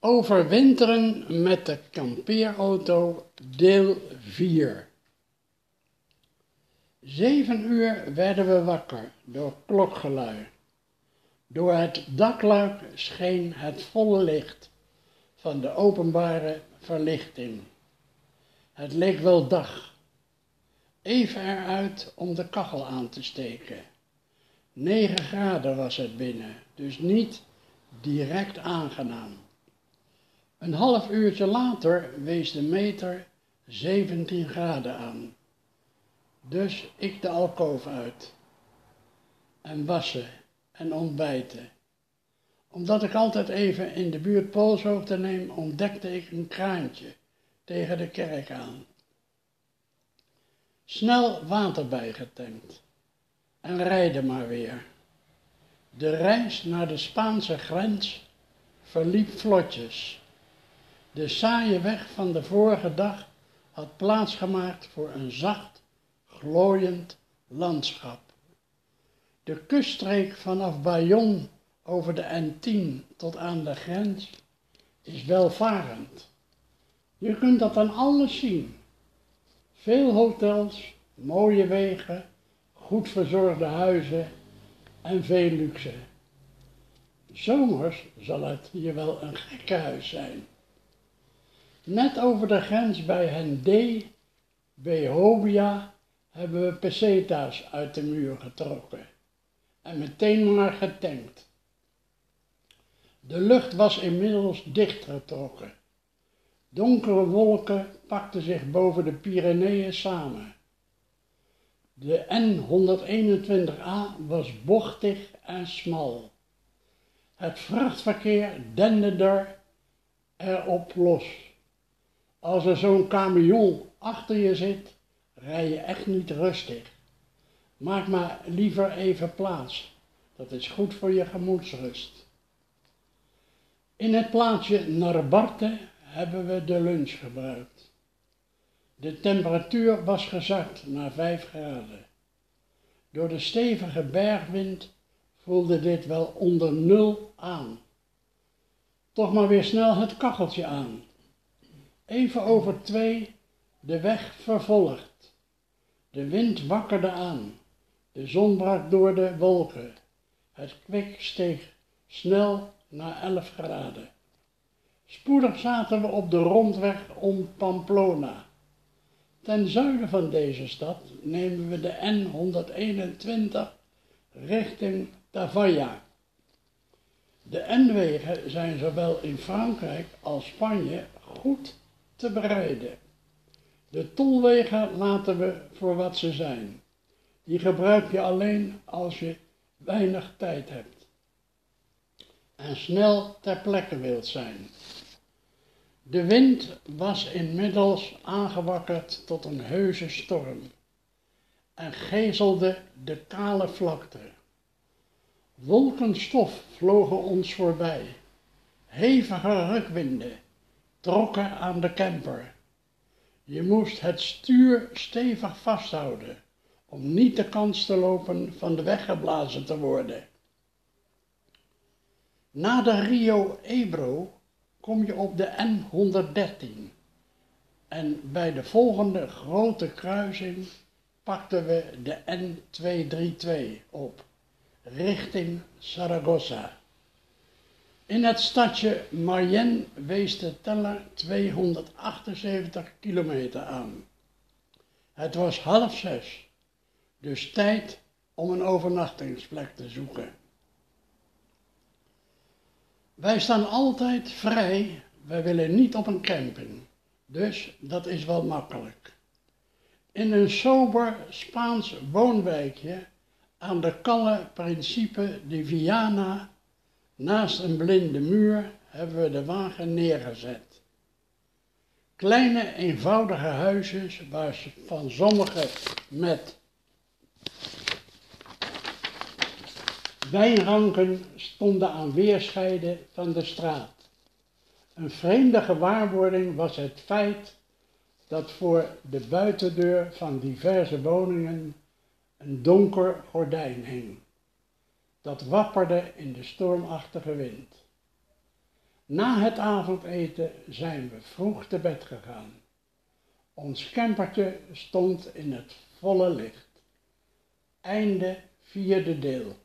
Overwinteren met de kampeerauto, deel 4. Zeven uur werden we wakker door klokgelui. Door het dakluik scheen het volle licht van de openbare verlichting. Het leek wel dag. Even eruit om de kachel aan te steken. 9 graden was het binnen, dus niet direct aangenaam. Een half uurtje later wees de meter 17 graden aan. Dus ik de alkoof uit. En wassen en ontbijten. Omdat ik altijd even in de buurt polshoogte neem, ontdekte ik een kraantje tegen de kerk aan. Snel water bijgetankt. En rijden maar weer. De reis naar de Spaanse grens verliep vlotjes. De saaie weg van de vorige dag had plaatsgemaakt voor een zacht, glooiend landschap. De kuststreek vanaf Bayonne over de N10 tot aan de grens is welvarend. Je kunt dat aan alles zien. Veel hotels, mooie wegen, goed verzorgde huizen en veel luxe. Zomers zal het hier wel een gekkenhuis zijn. Net over de grens bij Hendé, Behovia, hebben we peseta's uit de muur getrokken en meteen maar getankt. De lucht was inmiddels dichtgetrokken. Donkere wolken pakten zich boven de Pyreneeën samen. De N121A was bochtig en smal. Het vrachtverkeer dende er erop los. Als er zo'n camion achter je zit, rij je echt niet rustig. Maak maar liever even plaats. Dat is goed voor je gemoedsrust. In het plaatsje Narbarte hebben we de lunch gebruikt. De temperatuur was gezakt naar 5 graden. Door de stevige bergwind voelde dit wel onder nul aan. Toch maar weer snel het kacheltje aan. Even over twee de weg vervolgd. De wind wakkerde aan. De zon brak door de wolken. Het kwik steeg snel naar 11 graden. Spoedig zaten we op de rondweg om Pamplona. Ten zuiden van deze stad nemen we de N121 richting Tavalla. De N-wegen zijn zowel in Frankrijk als Spanje goed te bereiden. De tolwegen laten we voor wat ze zijn. Die gebruik je alleen als je weinig tijd hebt en snel ter plekke wilt zijn. De wind was inmiddels aangewakkerd tot een heuse storm en gezelde de kale vlakte. Wolken stof vlogen ons voorbij. Hevige rukwinden trokken aan de camper. Je moest het stuur stevig vasthouden om niet de kans te lopen van de weg geblazen te worden. Na de Rio Ebro kom je op de N113 en bij de volgende grote kruising pakten we de N232 op, richting Zaragoza. In het stadje Mayen wees de teller 278 kilometer aan. Het was half zes, dus tijd om een overnachtingsplek te zoeken. Wij staan altijd vrij, wij willen niet op een camping, dus dat is wel makkelijk. In een sober Spaans woonwijkje aan de Calle Principe de Viana, naast een blinde muur, hebben we de wagen neergezet. Kleine eenvoudige huisjes waarvan sommige met Wijnranken stonden aan weerscheiden van de straat. Een vreemde gewaarwording was het feit dat voor de buitendeur van diverse woningen een donker gordijn hing. Dat wapperde in de stormachtige wind. Na het avondeten zijn we vroeg te bed gegaan. Ons campertje stond in het volle licht. Einde vierde deel.